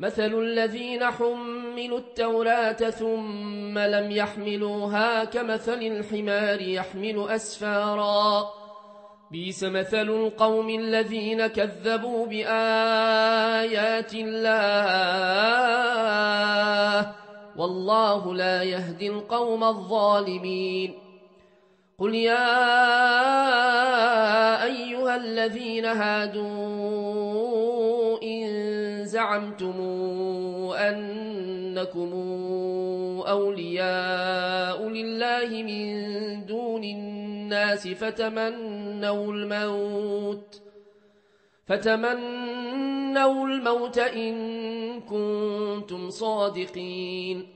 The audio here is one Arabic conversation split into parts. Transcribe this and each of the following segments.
مثل الذين حملوا التوراة ثم لم يحملوها كمثل الحمار يحمل أسفارا. بيس مثل القوم الذين كذبوا بآيات الله. والله لا يهدي القوم الظالمين. قل يا أيها الذين هادوا إن زعمتم أنكم أولياء لله من دون الناس فتمنوا الموت فتمنوا الموت إن كنتم صادقين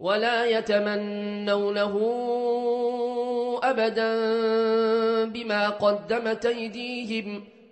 ولا يتمنونه أبدا بما قدمت أيديهم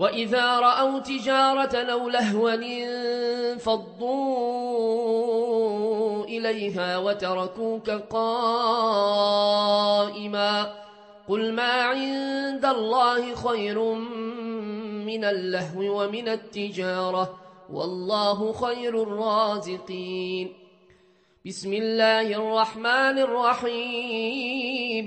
وإذا رأوا تجارة أو لهوا انفضوا إليها وتركوك قائما قل ما عند الله خير من اللهو ومن التجارة والله خير الرازقين. بسم الله الرحمن الرحيم.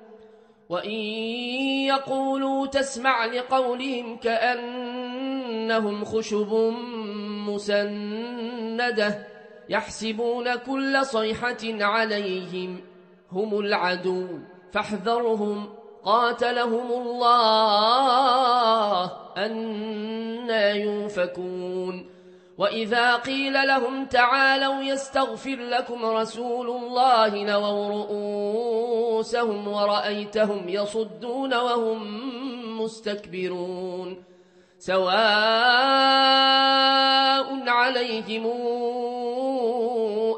وإن يقولوا تسمع لقولهم كأنهم خشب مسندة يحسبون كل صيحة عليهم هم العدو فاحذرهم قاتلهم الله أنا ينفكون وإذا قيل لهم تعالوا يستغفر لكم رسول الله نووا رؤوسهم ورأيتهم يصدون وهم مستكبرون سواء عليهم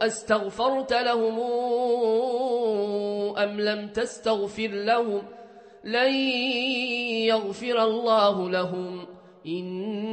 أستغفرت لهم أم لم تستغفر لهم لن يغفر الله لهم إن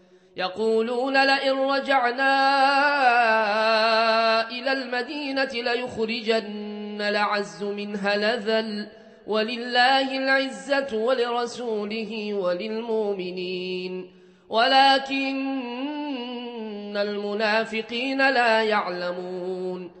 يقولون لئن رجعنا إلى المدينة ليخرجن لعز منها لذل ولله العزة ولرسوله وللمؤمنين. ولكن المنافقين لا يعلمون.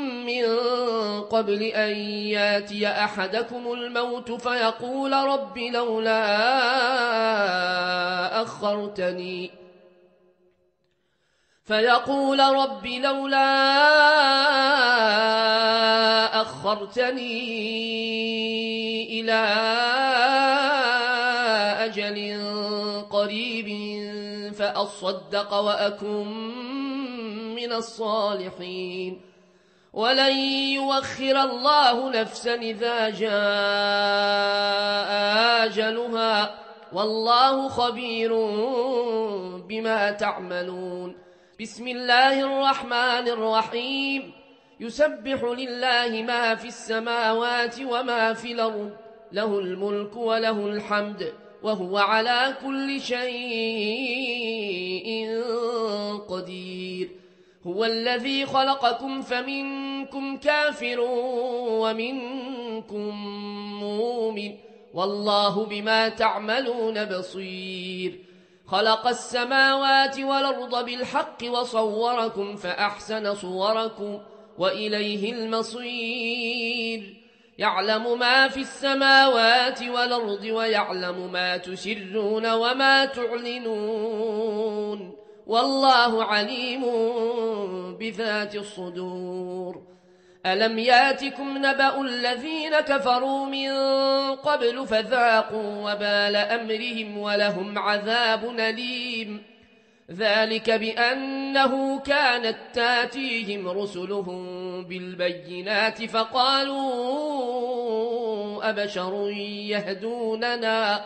من قبل أن ياتي أحدكم الموت فيقول رب لولا أخرتني. فيقول رب لولا أخرتني إلى أجل قريب فأصدق وأكن من الصالحين. ولن يوخر الله نفسا إذا جاء آجلها. والله خبير بما تعملون. بسم الله الرحمن الرحيم. يسبح لله ما في السماوات وما في الأرض. له الملك وله الحمد. وهو على كل شيء قدير. هو الذي خلقكم فمنكم كافر ومنكم مؤمن والله بما تعملون بصير. خلق السماوات والأرض بالحق وصوركم فأحسن صوركم وإليه المصير. يعلم ما في السماوات والأرض ويعلم ما تسرون وما تعلنون. والله عليم بذات الصدور. ألم ياتكم نبأ الذين كفروا من قبل فذاقوا وبال أمرهم ولهم عذاب أليم. ذلك بأنه كانت تاتيهم رسلهم بالبينات فقالوا أبشر يهدوننا.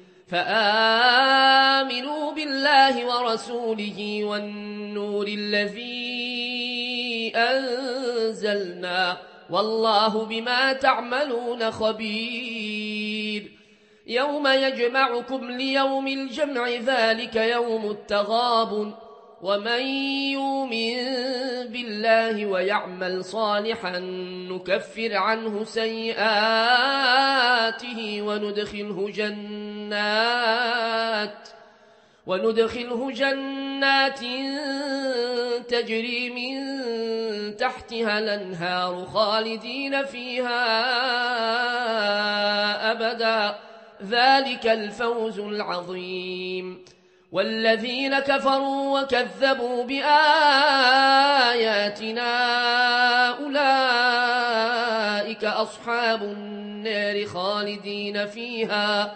فآمنوا بالله ورسوله والنور الذي أنزلنا والله بما تعملون خبير يوم يجمعكم ليوم الجمع ذلك يوم التغاب ومن يؤمن بالله ويعمل صالحا نكفر عنه سيئاته وندخله جنات وندخله جنات تجري من تحتها الأنهار خالدين فيها أبدا. ذلك الفوز العظيم. والذين كفروا وكذبوا بآياتنا أولئك أصحاب النار خالدين فيها.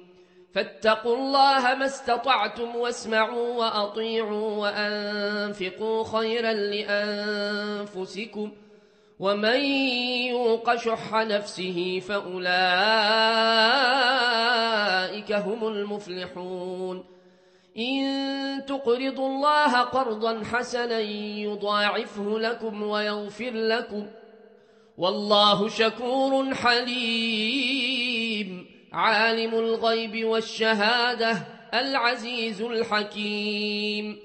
فاتقوا الله ما استطعتم واسمعوا وأطيعوا وأنفقوا خيرا لأنفسكم ومن يوق شح نفسه فأولئك هم المفلحون إن تقرضوا الله قرضا حسنا يضاعفه لكم ويغفر لكم والله شكور حليم عالم الغيب والشهادة العزيز الحكيم.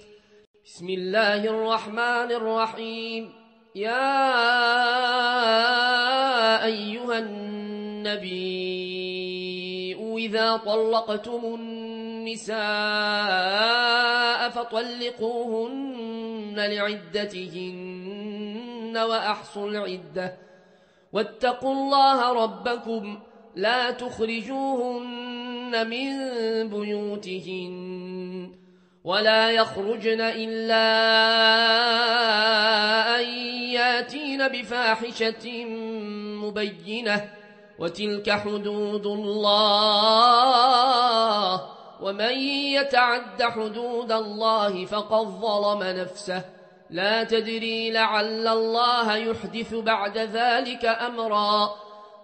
بسم الله الرحمن الرحيم. يا أيها النبي إذا طلقتم النساء فطلقوهن لعدتهن وأحصوا العدة. واتقوا الله ربكم لا تخرجوهن من بيوتهن ولا يخرجن إلا أن ياتين بفاحشة مبينة وتلك حدود الله ومن يتعد حدود الله فقد ظلم نفسه لا تدري لعل الله يحدث بعد ذلك أمرا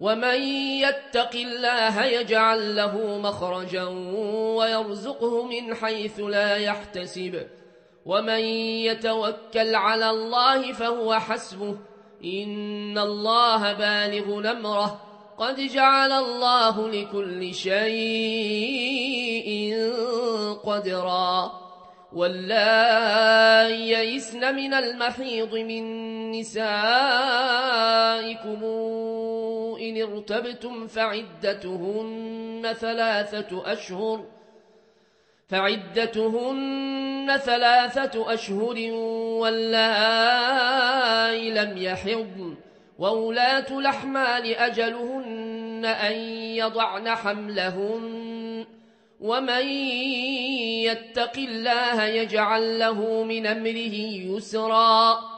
ومن يتق الله يجعل له مخرجا ويرزقه من حيث لا يحتسب. ومن يتوكل على الله فهو حسبه. إن الله بالغ نمره قد جعل الله لكل شيء قدرا. ولا يئسن من المحيض من نسائكم. إن ارتبتم فعدتهن ثلاثة أشهر فعدتهن ثلاثة أشهر واللائي لم يحضن وولاة الأحمال أجلهن أن يضعن حملهن ومن يتق الله يجعل له من أمره يسرا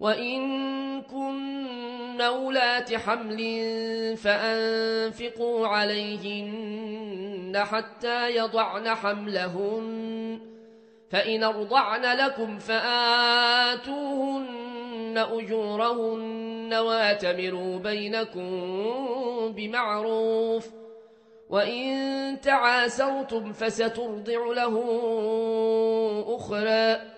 وإن كن أولات حمل فأنفقوا عليهن حتى يضعن حملهن فإن أرضعن لكم فآتوهن أجورهن واتمروا بينكم بمعروف وإن تعاسرتم فسترضع له أخرى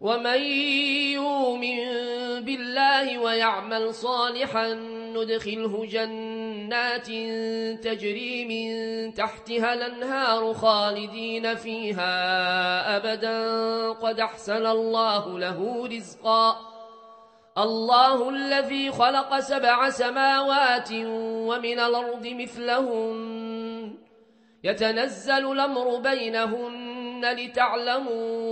ومن يؤمن بالله ويعمل صالحا ندخله جنات تجري من تحتها الانهار خالدين فيها أبدا قد أحسن الله له رزقا. الله الذي خلق سبع سماوات ومن الأرض مثلهم يتنزل الأمر بينهن لتعلموا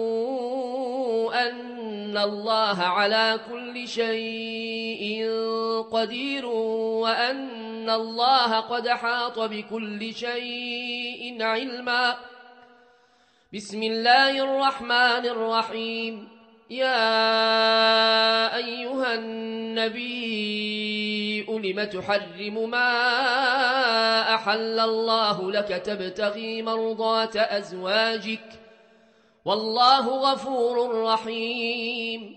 أن الله على كل شيء قدير وأن الله قد حاط بكل شيء علما. بسم الله الرحمن الرحيم. يا أيها النبي لم تحرم ما أحل الله لك تبتغي مرضات أزواجك والله غفور رحيم.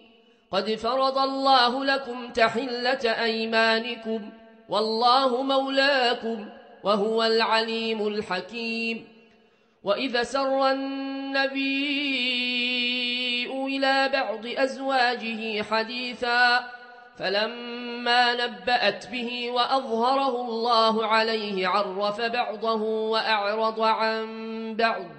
قد فرض الله لكم تحلة أيمانكم والله مولاكم وهو العليم الحكيم. وإذا سر النبي إلى بعض أزواجه حديثا فلما نبأت به وأظهره الله عليه عرف بعضه وأعرض عن بعض.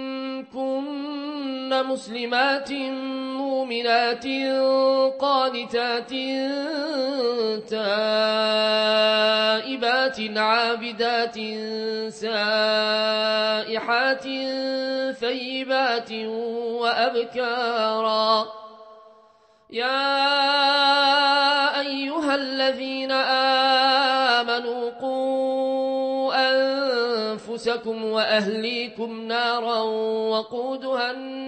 مسلمات مؤمنات قانتات تائبات عابدات سائحات ثيبات وأبكارا. يا أيها الذين آمنوا قوا أنفسكم وأهليكم نارا وقودها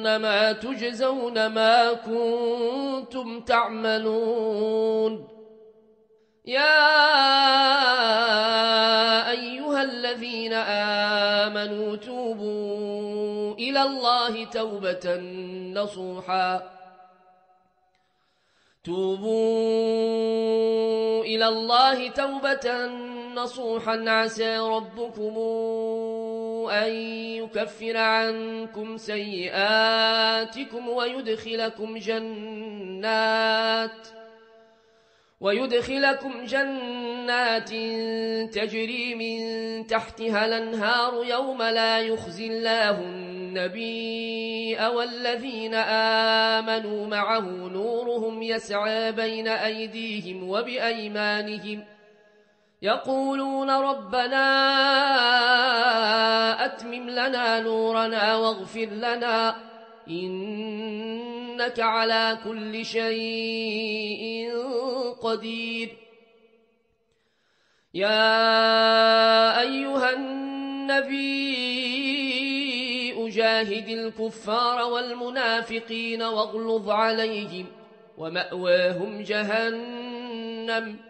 إنما تجزون ما كنتم تعملون. يا أيها الذين آمنوا توبوا إلى الله توبة نصوحا. توبوا إلى الله توبة نصوحا. عسى ربكم أن يكفر عنكم سيئاتكم ويدخلكم جنات ويدخلكم جنات تجري من تحتها الأنهار يوم لا يخزي الله النبي والذين آمنوا معه نورهم يسعى بين أيديهم وبأيمانهم يقولون ربنا أتمم لنا نورنا واغفر لنا إنك على كل شيء قدير. يا أيها النبي أجاهد الكفار والمنافقين واغلظ عليهم ومأواهم جهنم.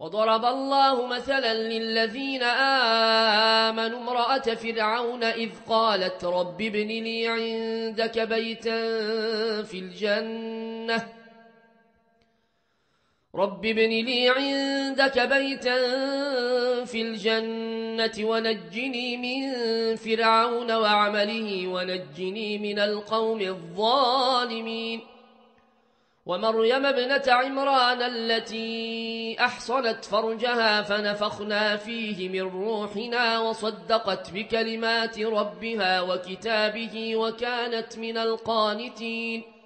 وضرب الله مثلا للذين آمنوا امرأة فرعون إذ قالت رب ابن لي عندك بيتا في الجنة. رب ابن لي عندك بيتا في الجنة ونجني من فرعون وعمله ونجني من القوم الظالمين. ومريم ابنة عمران التي أحصنت فرجها فنفخنا فيه من روحنا وصدقت بكلمات ربها وكتابه وكانت من القانتين.